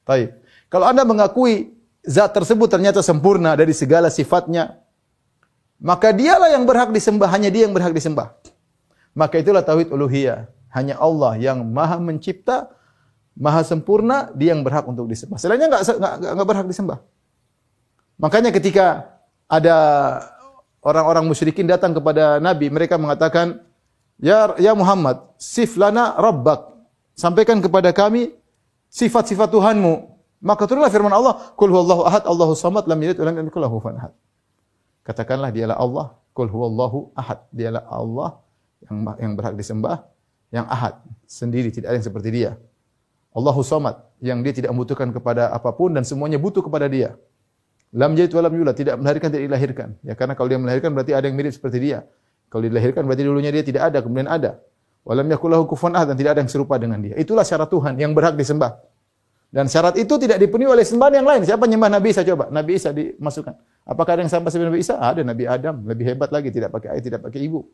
Baik. Kalau Anda mengakui zat tersebut ternyata sempurna dari segala sifatnya, maka dialah yang berhak disembah, hanya dia yang berhak disembah. Maka itulah tauhid uluhiyah. Hanya Allah yang maha mencipta, maha sempurna, dia yang berhak untuk disembah. Selainnya enggak enggak berhak disembah. Makanya ketika ada orang-orang musyrikin datang kepada Nabi, mereka mengatakan, "Ya ya Muhammad, sif lana rabbak." sampaikan kepada kami sifat-sifat Tuhanmu. Maka turunlah firman Allah, "Qul huwallahu ahad, Allahu samad, lam yalid wa lam yakul lahu kufuwan ahad." Katakanlah dialah Allah, "Qul huwallahu ahad." Dialah Allah yang yang berhak disembah, yang ahad, sendiri tidak ada yang seperti dia. Allahu samad, yang dia tidak membutuhkan kepada apa pun dan semuanya butuh kepada dia. Lam yalid wa lam yulad, tidak melahirkan, tidak dilahirkan. Ya karena kalau dia melahirkan berarti ada yang mirip seperti dia. Kalau dilahirkan berarti dulunya dia tidak ada, kemudian ada. Walam yakul lahu kufuwan ahad dan tidak ada yang serupa dengan dia. Itulah syarat Tuhan yang berhak disembah. Dan syarat itu tidak dipenuhi oleh sembahan yang lain. Siapa nyembah Nabi Isa coba? Nabi Isa dimasukkan. Apakah ada yang sama seperti Nabi Isa? Ada Nabi Adam, lebih hebat lagi tidak pakai ayah, tidak pakai ibu.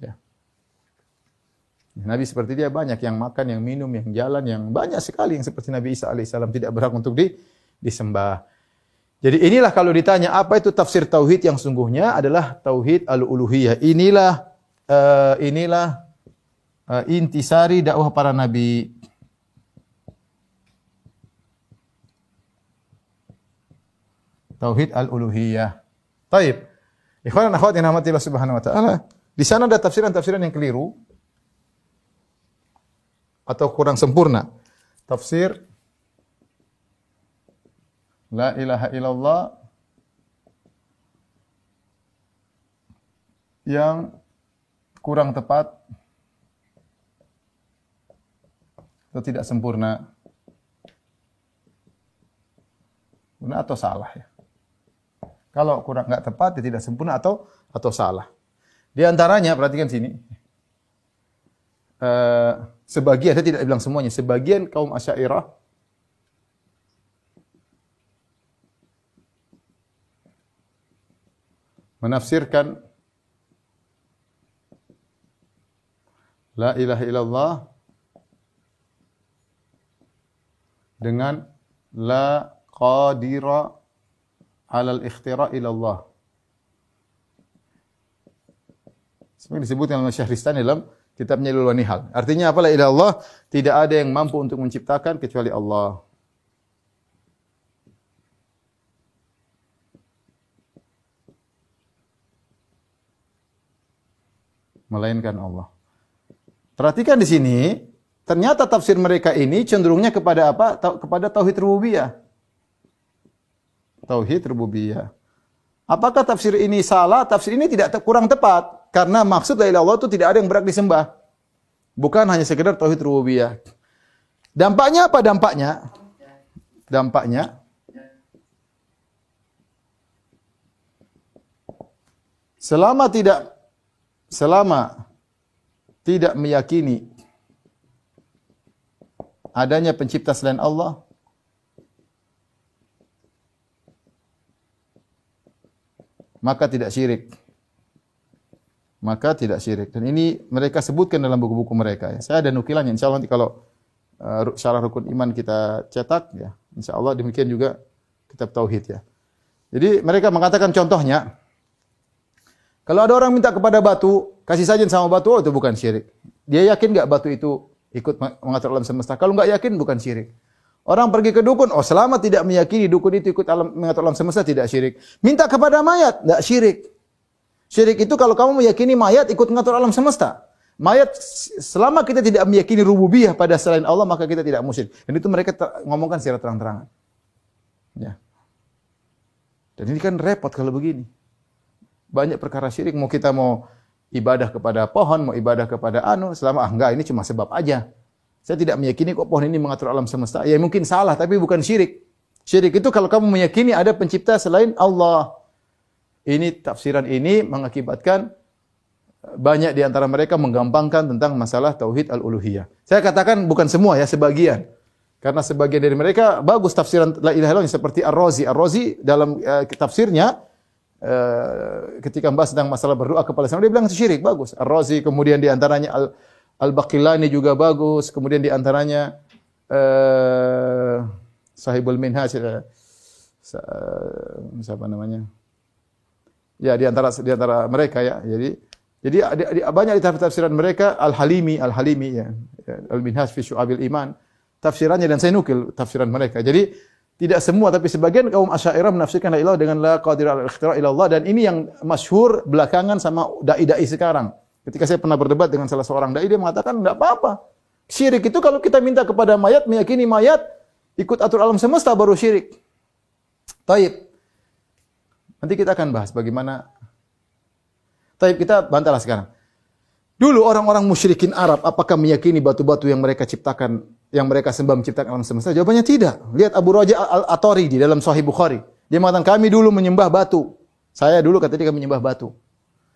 Ya. Nabi seperti dia banyak yang makan, yang minum, yang jalan, yang banyak sekali yang seperti Nabi Isa alaihissalam tidak berhak untuk di, disembah. Jadi inilah kalau ditanya apa itu tafsir tauhid yang sungguhnya adalah tauhid al-uluhiyah. Inilah uh, inilah uh, intisari dakwah para nabi. Tauhid al-uluhiyah. Taib. Ikhwan dan akhwat yang rahmati Allah Subhanahu wa taala, di sana ada tafsiran-tafsiran yang keliru atau kurang sempurna. Tafsir La ilaha illallah yang kurang tepat atau tidak sempurna. Benar atau salah ya? Kalau kurang nggak tepat, dia tidak sempurna atau atau salah. Di antaranya, perhatikan sini. Uh, sebagian, saya tidak bilang semuanya, sebagian kaum asyairah menafsirkan La ilaha illallah dengan La qadira alal ikhtira ilallah. Seperti disebutkan oleh Syahristani dalam kitabnya Ilul Nihal. Artinya apa? La ilallah, tidak ada yang mampu untuk menciptakan kecuali Allah. Melainkan Allah. Perhatikan di sini, ternyata tafsir mereka ini cenderungnya kepada apa? Kepada tauhid rububiyah tauhid rububiyah. Apakah tafsir ini salah? Tafsir ini tidak kurang tepat karena maksud dari Allah itu tidak ada yang berhak disembah. Bukan hanya sekedar tauhid rububiyah. Dampaknya apa dampaknya? Dampaknya selama tidak selama tidak meyakini adanya pencipta selain Allah, maka tidak syirik. Maka tidak syirik. Dan ini mereka sebutkan dalam buku-buku mereka. Ya. Saya ada nukilannya. Insya Allah nanti kalau uh, syarah rukun iman kita cetak, ya, insya Allah demikian juga kitab tauhid ya. Jadi mereka mengatakan contohnya, kalau ada orang minta kepada batu, kasih saja sama batu, oh itu bukan syirik. Dia yakin nggak batu itu ikut mengatur alam semesta? Kalau nggak yakin, bukan syirik. Orang pergi ke dukun, oh selama tidak meyakini dukun itu ikut alam mengatur alam semesta tidak syirik. Minta kepada mayat, tidak syirik. Syirik itu kalau kamu meyakini mayat ikut mengatur alam semesta. Mayat selama kita tidak meyakini rububiyah pada selain Allah maka kita tidak musyrik. Dan itu mereka ngomongkan secara terang-terangan. Ya. Dan ini kan repot kalau begini. Banyak perkara syirik mau kita mau ibadah kepada pohon, mau ibadah kepada anu, selama ah enggak ini cuma sebab aja. Saya tidak meyakini kok pohon ini mengatur alam semesta. Ya mungkin salah, tapi bukan syirik. Syirik itu kalau kamu meyakini ada pencipta selain Allah. Ini tafsiran ini mengakibatkan banyak di antara mereka menggampangkan tentang masalah tauhid al-uluhiyah. Saya katakan bukan semua ya, sebagian. Karena sebagian dari mereka bagus tafsiran la ilaha illallah seperti Ar-Razi. Ar-Razi dalam uh, tafsirnya ketika membahas tentang masalah berdoa kepada sama dia bilang syirik, bagus. Ar-Razi kemudian di antaranya al Al-Baqillani juga bagus. Kemudian di antaranya uh, Sahibul Minhaj uh, siapa namanya? Ya di antara di antara mereka ya. Jadi jadi ada, ada, banyak di tafsiran mereka Al-Halimi, Al-Halimi ya. Al-Minhaj fi Syu'abil Iman. Tafsirannya dan saya nukil tafsiran mereka. Jadi tidak semua tapi sebagian kaum Asy'ariyah menafsirkan la ilaha dengan la qadir al-ikhtira ila Allah dan ini yang masyhur belakangan sama dai-dai sekarang. Ketika saya pernah berdebat dengan salah seorang dai, dia mengatakan tidak apa-apa. Syirik itu kalau kita minta kepada mayat, meyakini mayat, ikut atur alam semesta baru syirik. Taib. Nanti kita akan bahas bagaimana. Taib kita bantahlah sekarang. Dulu orang-orang musyrikin Arab apakah meyakini batu-batu yang mereka ciptakan, yang mereka sembah menciptakan alam semesta? Jawabannya tidak. Lihat Abu Raja Al-Atori di dalam Sahih Bukhari. Dia mengatakan kami dulu menyembah batu. Saya dulu kata dia kami menyembah batu.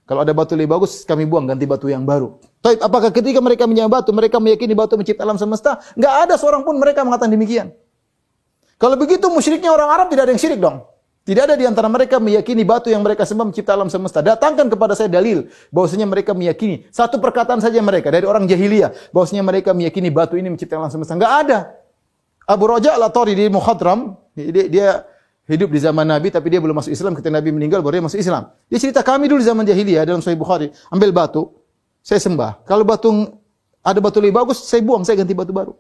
Kalau ada batu lebih bagus, kami buang ganti batu yang baru. Tapi apakah ketika mereka menyembah batu, mereka meyakini batu mencipta alam semesta? Enggak ada seorang pun mereka mengatakan demikian. Kalau begitu musyriknya orang Arab tidak ada yang syirik dong. Tidak ada di antara mereka meyakini batu yang mereka sembah mencipta alam semesta. Datangkan kepada saya dalil bahwasanya mereka meyakini satu perkataan saja mereka dari orang jahiliyah bahwasanya mereka meyakini batu ini mencipta alam semesta. Enggak ada. Abu Raja al-Atari di Mukhadram, dia, dia hidup di zaman Nabi tapi dia belum masuk Islam ketika Nabi meninggal baru dia masuk Islam. Dia cerita kami dulu di zaman jahiliyah dalam Sahih Bukhari, ambil batu, saya sembah. Kalau batu ada batu lebih bagus, saya buang, saya ganti batu baru.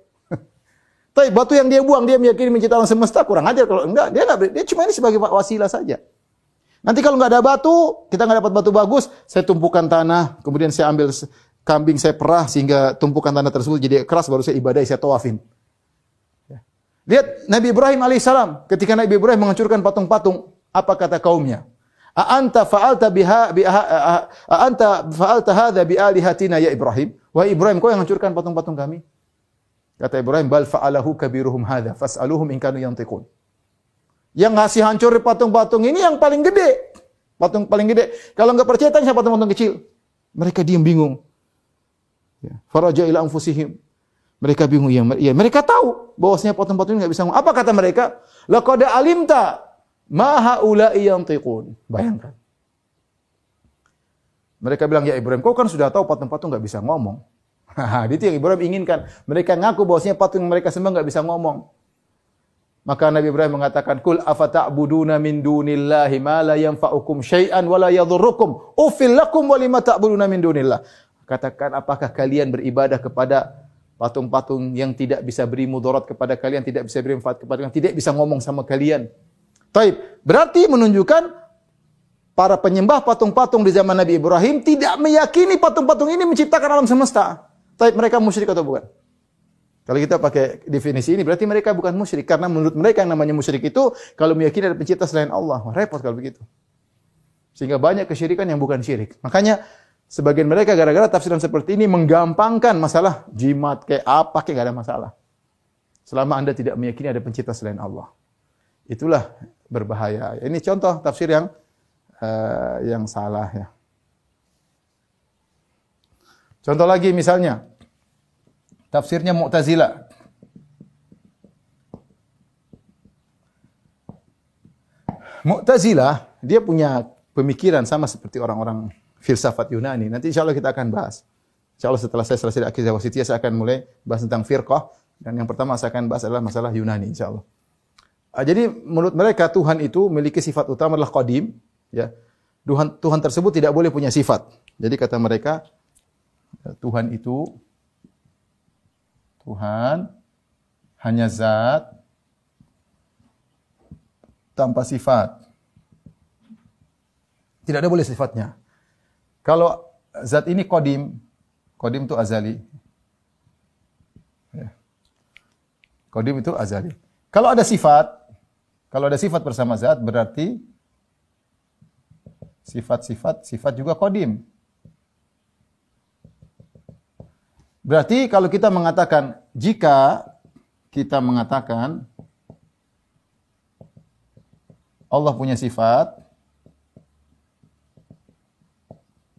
Tapi batu yang dia buang, dia meyakini menciptakan semesta, kurang ajar. Kalau enggak, dia enggak, dia cuma ini sebagai wasilah saja. Nanti kalau enggak ada batu, kita enggak dapat batu bagus, saya tumpukan tanah, kemudian saya ambil kambing, saya perah, sehingga tumpukan tanah tersebut jadi keras, baru saya ibadah, saya tawafin. Ya. Lihat Nabi Ibrahim alaihissalam, ketika Nabi Ibrahim menghancurkan patung-patung, apa kata kaumnya? A anta fa'alta biha biha a anta fa'alta hadha bi alihatina ya Ibrahim? Wahai Ibrahim, kau yang hancurkan patung-patung kami? Kata Ibrahim, bal fa'alahu kabiruhum hadha fas'aluhum in kanu yantiqun. Yang ngasih hancur patung-patung ini yang paling gede. Patung paling gede. Kalau enggak percaya tanya patung-patung kecil. Mereka diam bingung. Ya. Faraja ila anfusihim. Mereka bingung ya, ya mereka tahu bahwasanya patung-patung ini enggak bisa ngomong. Apa kata mereka? Laqad alimta ma haula'i yantiqun. Bayangkan. Mereka bilang, ya Ibrahim, kau kan sudah tahu patung-patung enggak bisa ngomong. Itu yang Ibrahim inginkan. Mereka ngaku bahwasanya patung mereka sembah enggak bisa ngomong. Maka Nabi Ibrahim mengatakan, "Kul afata'buduna min dunillahi ma la yanfa'ukum syai'an wa la yadhurrukum? Ufil lakum wa lima ta'buduna min dunillah." Katakan, apakah kalian beribadah kepada patung-patung yang tidak bisa beri mudarat kepada kalian, tidak bisa beri manfaat kepada kalian, tidak bisa ngomong sama kalian. Taib. Berarti menunjukkan para penyembah patung-patung di zaman Nabi Ibrahim tidak meyakini patung-patung ini menciptakan alam semesta. Tapi mereka musyrik atau bukan? Kalau kita pakai definisi ini berarti mereka bukan musyrik karena menurut mereka yang namanya musyrik itu kalau meyakini ada pencipta selain Allah. Wah, repot kalau begitu. Sehingga banyak kesyirikan yang bukan syirik. Makanya sebagian mereka gara-gara tafsiran seperti ini menggampangkan masalah jimat kayak apa kayak gak ada masalah. Selama Anda tidak meyakini ada pencipta selain Allah. Itulah berbahaya. Ini contoh tafsir yang uh, yang salah ya. Contoh lagi misalnya, tafsirnya Mu'tazilah. Mu'tazilah, dia punya pemikiran sama seperti orang-orang filsafat Yunani. Nanti insya Allah kita akan bahas. Insya Allah setelah saya selesai akidah wasitiyah, saya akan mulai bahas tentang firqah. Dan yang pertama saya akan bahas adalah masalah Yunani, insya Allah. Ah, jadi menurut mereka Tuhan itu memiliki sifat utama adalah qadim. Ya. Tuhan, Tuhan tersebut tidak boleh punya sifat. Jadi kata mereka, Tuhan itu Tuhan hanya zat tanpa sifat. Tidak ada boleh sifatnya. Kalau zat ini kodim, kodim itu azali. Ya. Kodim itu azali. Kalau ada sifat, kalau ada sifat bersama zat berarti sifat-sifat sifat juga kodim. Berarti kalau kita mengatakan jika kita mengatakan Allah punya sifat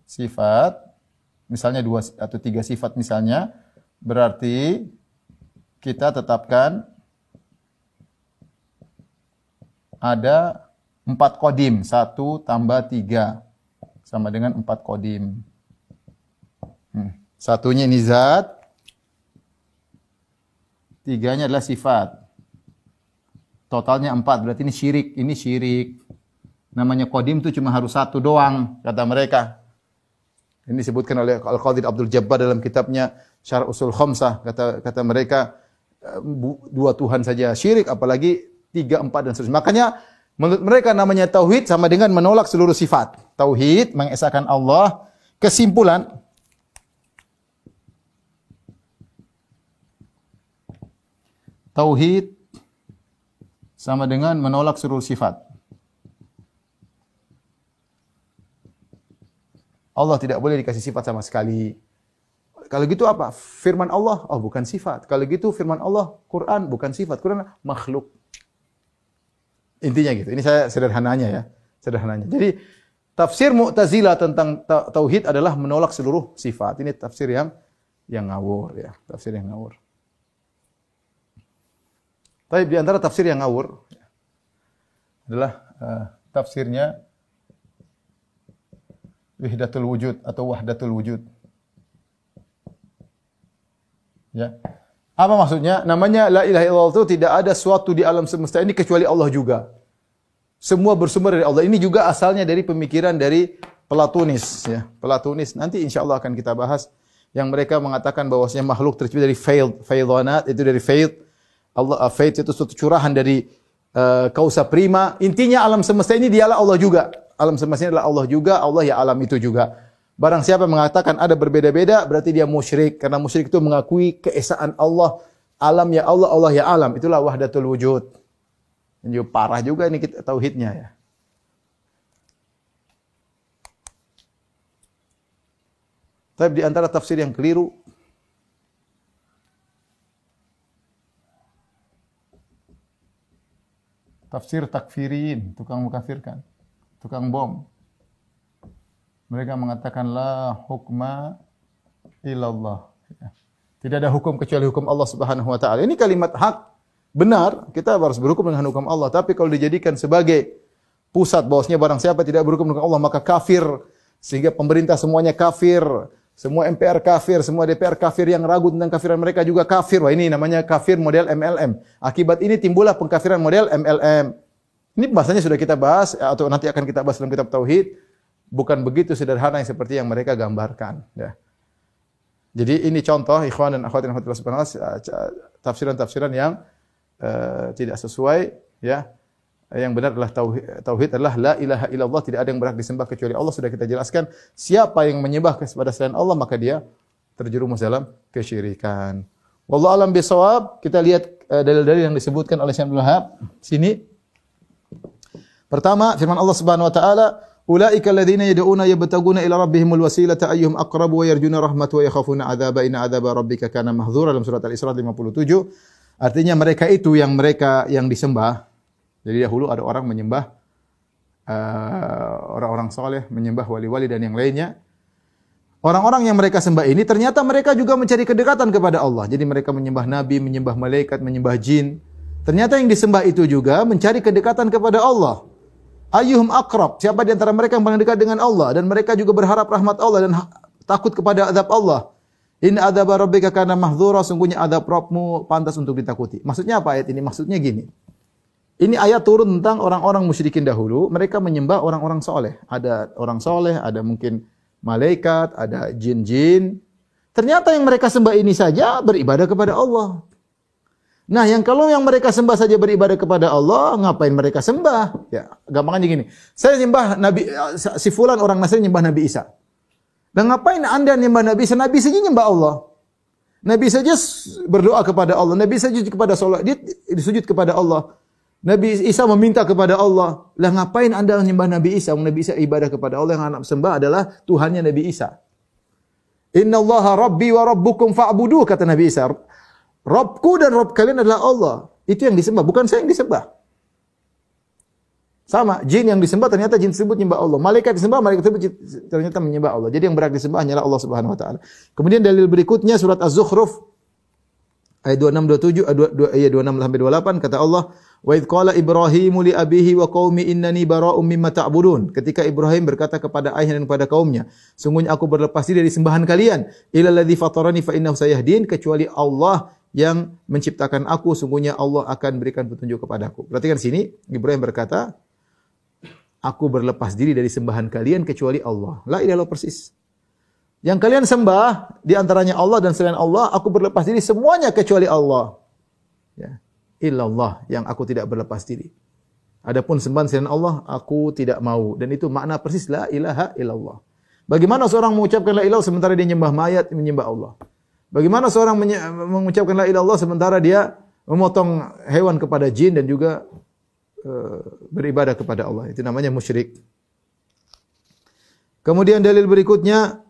sifat misalnya dua atau tiga sifat misalnya berarti kita tetapkan ada empat kodim satu tambah tiga sama dengan empat kodim. Hmm. Satunya ini zat, tiganya adalah sifat. Totalnya empat, berarti ini syirik. Ini syirik. Namanya kodim itu cuma harus satu doang, kata mereka. Ini disebutkan oleh Al-Qadir Abdul Jabbar dalam kitabnya Syarah Usul Khamsah. Kata, kata mereka, dua Tuhan saja syirik, apalagi tiga, empat, dan seterusnya. Makanya menurut mereka namanya Tauhid sama dengan menolak seluruh sifat. Tauhid, mengesahkan Allah. Kesimpulan, tauhid sama dengan menolak seluruh sifat. Allah tidak boleh dikasih sifat sama sekali. Kalau gitu apa? Firman Allah, oh bukan sifat. Kalau gitu firman Allah, Quran bukan sifat. Quran makhluk. Intinya gitu. Ini saya sederhananya ya. Sederhananya. Jadi tafsir Mu'tazilah tentang tauhid adalah menolak seluruh sifat. Ini tafsir yang yang ngawur ya, tafsir yang ngawur. Tapi di antara tafsir yang ngawur adalah uh, tafsirnya wahdatul wujud atau wahdatul wujud. Ya. Apa maksudnya? Namanya la ilaha illallah itu tidak ada suatu di alam semesta ini kecuali Allah juga. Semua bersumber dari Allah. Ini juga asalnya dari pemikiran dari Platonis ya. Platonis nanti insya Allah akan kita bahas yang mereka mengatakan bahwasanya makhluk tercipta dari failed, failonat itu dari failed. Allah uh, faith itu suatu curahan dari uh, kausa prima. Intinya alam semesta ini dialah Allah juga alam semesta ini adalah Allah juga, Allah ya alam itu juga. Barang siapa mengatakan ada berbeda-beda, berarti dia musyrik. Karena musyrik itu mengakui keesaan Allah. Alam ya Allah, Allah ya alam. Itulah wahdatul wujud. Ini parah juga ini kita tauhidnya ya. Tapi di antara tafsir yang keliru, tafsir takfirin, tukang mengkafirkan tukang bom. Mereka mengatakan la hukma illallah. Ya. Tidak ada hukum kecuali hukum Allah Subhanahu wa taala. Ini kalimat hak benar, kita harus berhukum dengan hukum Allah, tapi kalau dijadikan sebagai pusat bahwasanya barang siapa tidak berhukum dengan Allah maka kafir sehingga pemerintah semuanya kafir, semua MPR kafir, semua DPR kafir yang ragu tentang kafiran mereka juga kafir. Wah, ini namanya kafir model MLM. Akibat ini timbullah pengkafiran model MLM. Ini bahasanya sudah kita bahas atau nanti akan kita bahas dalam kitab tauhid. Bukan begitu sederhana yang seperti yang mereka gambarkan, ya. Jadi ini contoh ikhwan dan akhwat yang subhanahu tafsiran-tafsiran yang uh, tidak sesuai ya. Yang benar adalah tauhid, tauhid adalah la ilaha illallah tidak ada yang berhak disembah kecuali Allah sudah kita jelaskan. Siapa yang menyembah kepada selain Allah maka dia terjerumus dalam kesyirikan. Wallahu alam bisawab. Kita lihat uh, dalil-dalil yang disebutkan oleh Syekh Abdul sini. Pertama, firman Allah Subhanahu wa taala, "Ulaika alladziina yad'una yabtaguna ila rabbihimul wasilata ayyuhum aqrabu wa yarjuna rahmatahu wa yakhafuna 'adzaba inna 'adzaba rabbika kana mahdzura" dalam surat Al-Isra 57. Artinya mereka itu yang mereka yang disembah. Jadi dahulu ada orang menyembah uh, orang-orang soleh, menyembah wali-wali dan yang lainnya. Orang-orang yang mereka sembah ini ternyata mereka juga mencari kedekatan kepada Allah. Jadi mereka menyembah nabi, menyembah malaikat, menyembah jin. Ternyata yang disembah itu juga mencari kedekatan kepada Allah. Ayyuhum akrab. Siapa di antara mereka yang paling dekat dengan Allah dan mereka juga berharap rahmat Allah dan takut kepada azab Allah. Inna adzab rabbika kana mahdzura, sungguhnya azab Rabbmu pantas untuk ditakuti. Maksudnya apa ayat ini? Maksudnya gini. Ini ayat turun tentang orang-orang musyrikin dahulu, mereka menyembah orang-orang soleh. Ada orang soleh, ada mungkin malaikat, ada jin-jin. Ternyata yang mereka sembah ini saja beribadah kepada Allah. Nah, yang kalau yang mereka sembah saja beribadah kepada Allah, ngapain mereka sembah? Ya, gampangnya gini. Saya nyembah Nabi si fulan orang Nasrani nyembah Nabi Isa. Dan ngapain Anda nyembah Nabi Isa? Nabi saja nyembah Allah. Nabi saja berdoa kepada Allah. Nabi saja kepada salat, dia disujud kepada Allah. Nabi Isa meminta kepada Allah. Lah ngapain Anda nyembah Nabi Isa? Nabi Isa ibadah kepada Allah yang anak sembah adalah Tuhannya Nabi Isa. Inna Allah Rabbi wa Rabbukum fa'budu kata Nabi Isa. Robku dan Rob kalian adalah Allah. Itu yang disembah, bukan saya yang disembah. Sama, jin yang disembah ternyata jin tersebut menyembah Allah. Malaikat disembah, malaikat tersebut ternyata menyembah Allah. Jadi yang berhak disembah hanyalah Allah Subhanahu wa taala. Kemudian dalil berikutnya surat Az-Zukhruf ayat 26 27 ayat 26 sampai 28 kata Allah, "Wa idz qala Ibrahimu li abihi wa qaumi innani bara'um mimma ta'budun." Ketika Ibrahim berkata kepada ayahnya dan kepada kaumnya, "Sungguhnya aku berlepas diri dari sembahan kalian, ila alladzi fatarani fa innahu sayahdin," kecuali Allah yang menciptakan aku, sungguhnya Allah akan berikan petunjuk kepadaku. Perhatikan sini, Ibrahim berkata, aku berlepas diri dari sembahan kalian kecuali Allah. La ilaha persis. Yang kalian sembah di antaranya Allah dan selain Allah, aku berlepas diri semuanya kecuali Allah. Ya. Illallah yang aku tidak berlepas diri. Adapun sembahan selain Allah, aku tidak mau. Dan itu makna persis la ilaha illallah. Bagaimana seorang mengucapkan la ilaha sementara dia menyembah mayat, menyembah Allah? Bagaimana seorang mengucapkan la ilaha illallah sementara dia memotong hewan kepada jin dan juga uh, beribadah kepada Allah. Itu namanya musyrik. Kemudian dalil berikutnya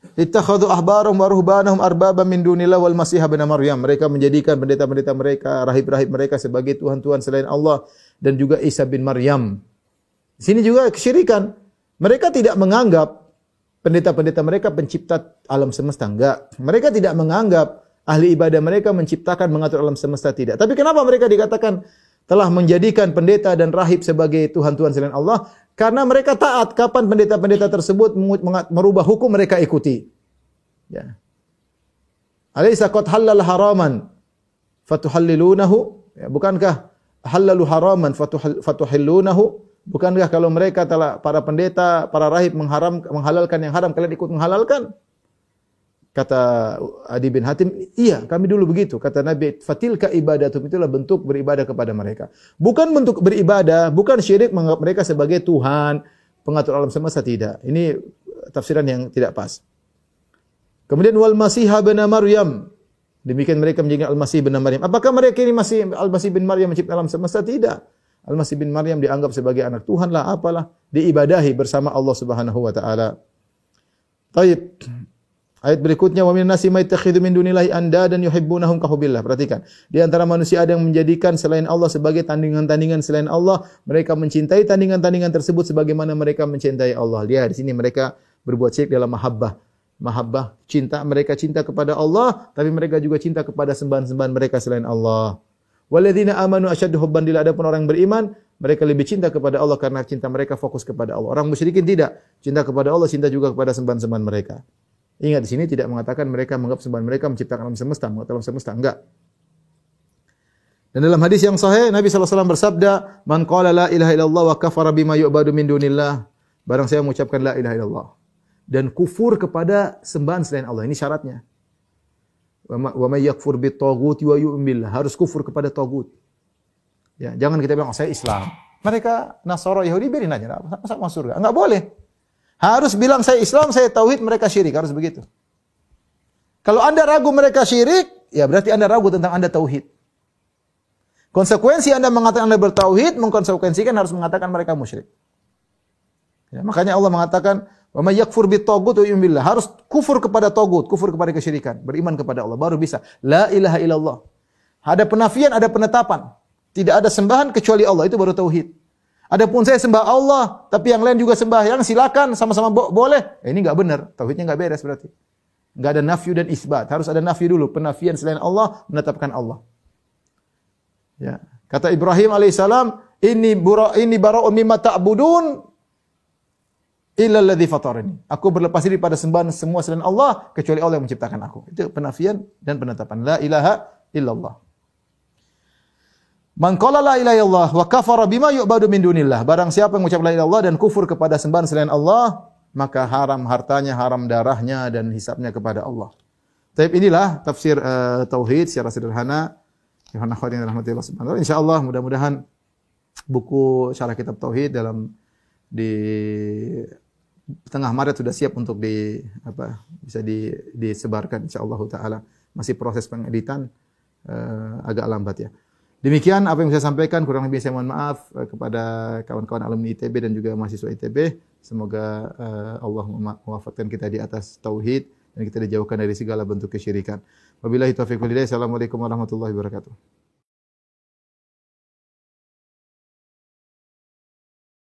Ittakhadhu ahbarahum wa ruhbanahum arbaba min dunillah wal masih ibn Maryam. Mereka menjadikan pendeta-pendeta mereka, rahib-rahib mereka sebagai tuhan-tuhan selain Allah dan juga Isa bin Maryam. Di sini juga kesyirikan. Mereka tidak menganggap pendeta-pendeta mereka pencipta alam semesta. Enggak. Mereka tidak menganggap ahli ibadah mereka menciptakan mengatur alam semesta tidak. Tapi kenapa mereka dikatakan telah menjadikan pendeta dan rahib sebagai tuhan-tuhan selain Allah? Karena mereka taat kapan pendeta-pendeta tersebut merubah hukum mereka ikuti. Ya. Alaysa qad halal haraman fatuhallilunahu? Ya, bukankah halalu haraman fatuhallunahu? Bukankah kalau mereka telah para pendeta, para rahib mengharam menghalalkan yang haram kalian ikut menghalalkan? Kata Adi bin Hatim, iya kami dulu begitu. Kata Nabi, fatilka ibadatum itulah bentuk beribadah kepada mereka. Bukan bentuk beribadah, bukan syirik menganggap mereka sebagai Tuhan, pengatur alam semesta tidak. Ini tafsiran yang tidak pas. Kemudian wal Masih bin Maryam. Demikian mereka menjadi Al-Masih bin Maryam. Apakah mereka ini masih Al-Masih bin Maryam mencipta alam semesta? Tidak. Al-Masih bin Maryam dianggap sebagai anak Tuhan lah, apalah. Diibadahi bersama Allah Subhanahu wa taala. Taib. Ayat berikutnya wa minan nasi min dunillahi dan yuhibbunahum. Perhatikan. Di antara manusia ada yang menjadikan selain Allah sebagai tandingan-tandingan selain Allah, mereka mencintai tandingan-tandingan tersebut sebagaimana mereka mencintai Allah. Lihat di sini mereka berbuat syirik dalam mahabbah. Mahabbah cinta mereka cinta kepada Allah, tapi mereka juga cinta kepada sembahan-sembahan mereka selain Allah. Walladzina amanu asyaddu hubban lillah. Adapun orang beriman, mereka lebih cinta kepada Allah karena cinta mereka fokus kepada Allah. Orang musyrikin tidak. Cinta kepada Allah, cinta juga kepada sembahan-sembahan mereka. Ingat di sini tidak mengatakan mereka menganggap sembahan mereka menciptakan alam semesta, menganggap alam semesta enggak. Dan dalam hadis yang sahih Nabi SAW bersabda, "Man qala la ilaha illallah wa kafara bima yu'badu min dunillah." Barang saya mengucapkan la ilaha illallah dan kufur kepada sembahan selain Allah. Ini syaratnya. Wa may yakfur bit taghuti wa yu'min Harus kufur kepada tagut. Ya, jangan kita bilang oh, saya Islam. Mereka Nasara Yahudi biarin aja, masa masuk surga. Enggak boleh. Harus bilang saya Islam, saya tauhid, mereka syirik. Harus begitu. Kalau Anda ragu mereka syirik, ya berarti Anda ragu tentang Anda tauhid. Konsekuensi Anda mengatakan Anda bertauhid, mengkonsekuensikan harus mengatakan mereka musyrik. Ya, makanya Allah mengatakan, "Wa may yakfur bit tagut wa billah." Harus kufur kepada tagut, kufur kepada kesyirikan, beriman kepada Allah baru bisa la ilaha illallah. Ada penafian, ada penetapan. Tidak ada sembahan kecuali Allah, itu baru tauhid. Adapun saya sembah Allah, tapi yang lain juga sembah, yang silakan sama-sama bo boleh. Eh, ini enggak benar, tauhidnya enggak beres berarti. Enggak ada nafyu dan isbat, harus ada nafyu dulu, penafian selain Allah, menetapkan Allah. Ya. Kata Ibrahim alaihissalam, ini bura ini bara'u mimma ta'budun illa alladhi fatarani. Aku berlepas diri pada sembahan semua selain Allah kecuali Allah yang menciptakan aku. Itu penafian dan penetapan la ilaha illallah. Man qala la ilaha illallah wa kafara bima yu'badu min dunillah. Barang siapa yang mengucap la ilaha illallah dan kufur kepada sembahan selain Allah, maka haram hartanya, haram darahnya dan hisapnya kepada Allah. Tapi inilah tafsir uh, tauhid secara sederhana. Yohana khairin rahmatillah subhanahu Insyaallah mudah-mudahan buku syarah kitab tauhid dalam di tengah Maret sudah siap untuk di apa bisa di disebarkan insyaallah taala. Masih proses pengeditan uh, agak lambat ya. Demikian apa yang saya sampaikan, kurang lebih saya mohon maaf eh, kepada kawan-kawan alumni ITB dan juga mahasiswa ITB. Semoga uh, Allah mewafatkan kita di atas tauhid dan kita dijauhkan dari segala bentuk kesyirikan. Wabillahi taufiq walhidayah. Assalamualaikum warahmatullahi wabarakatuh.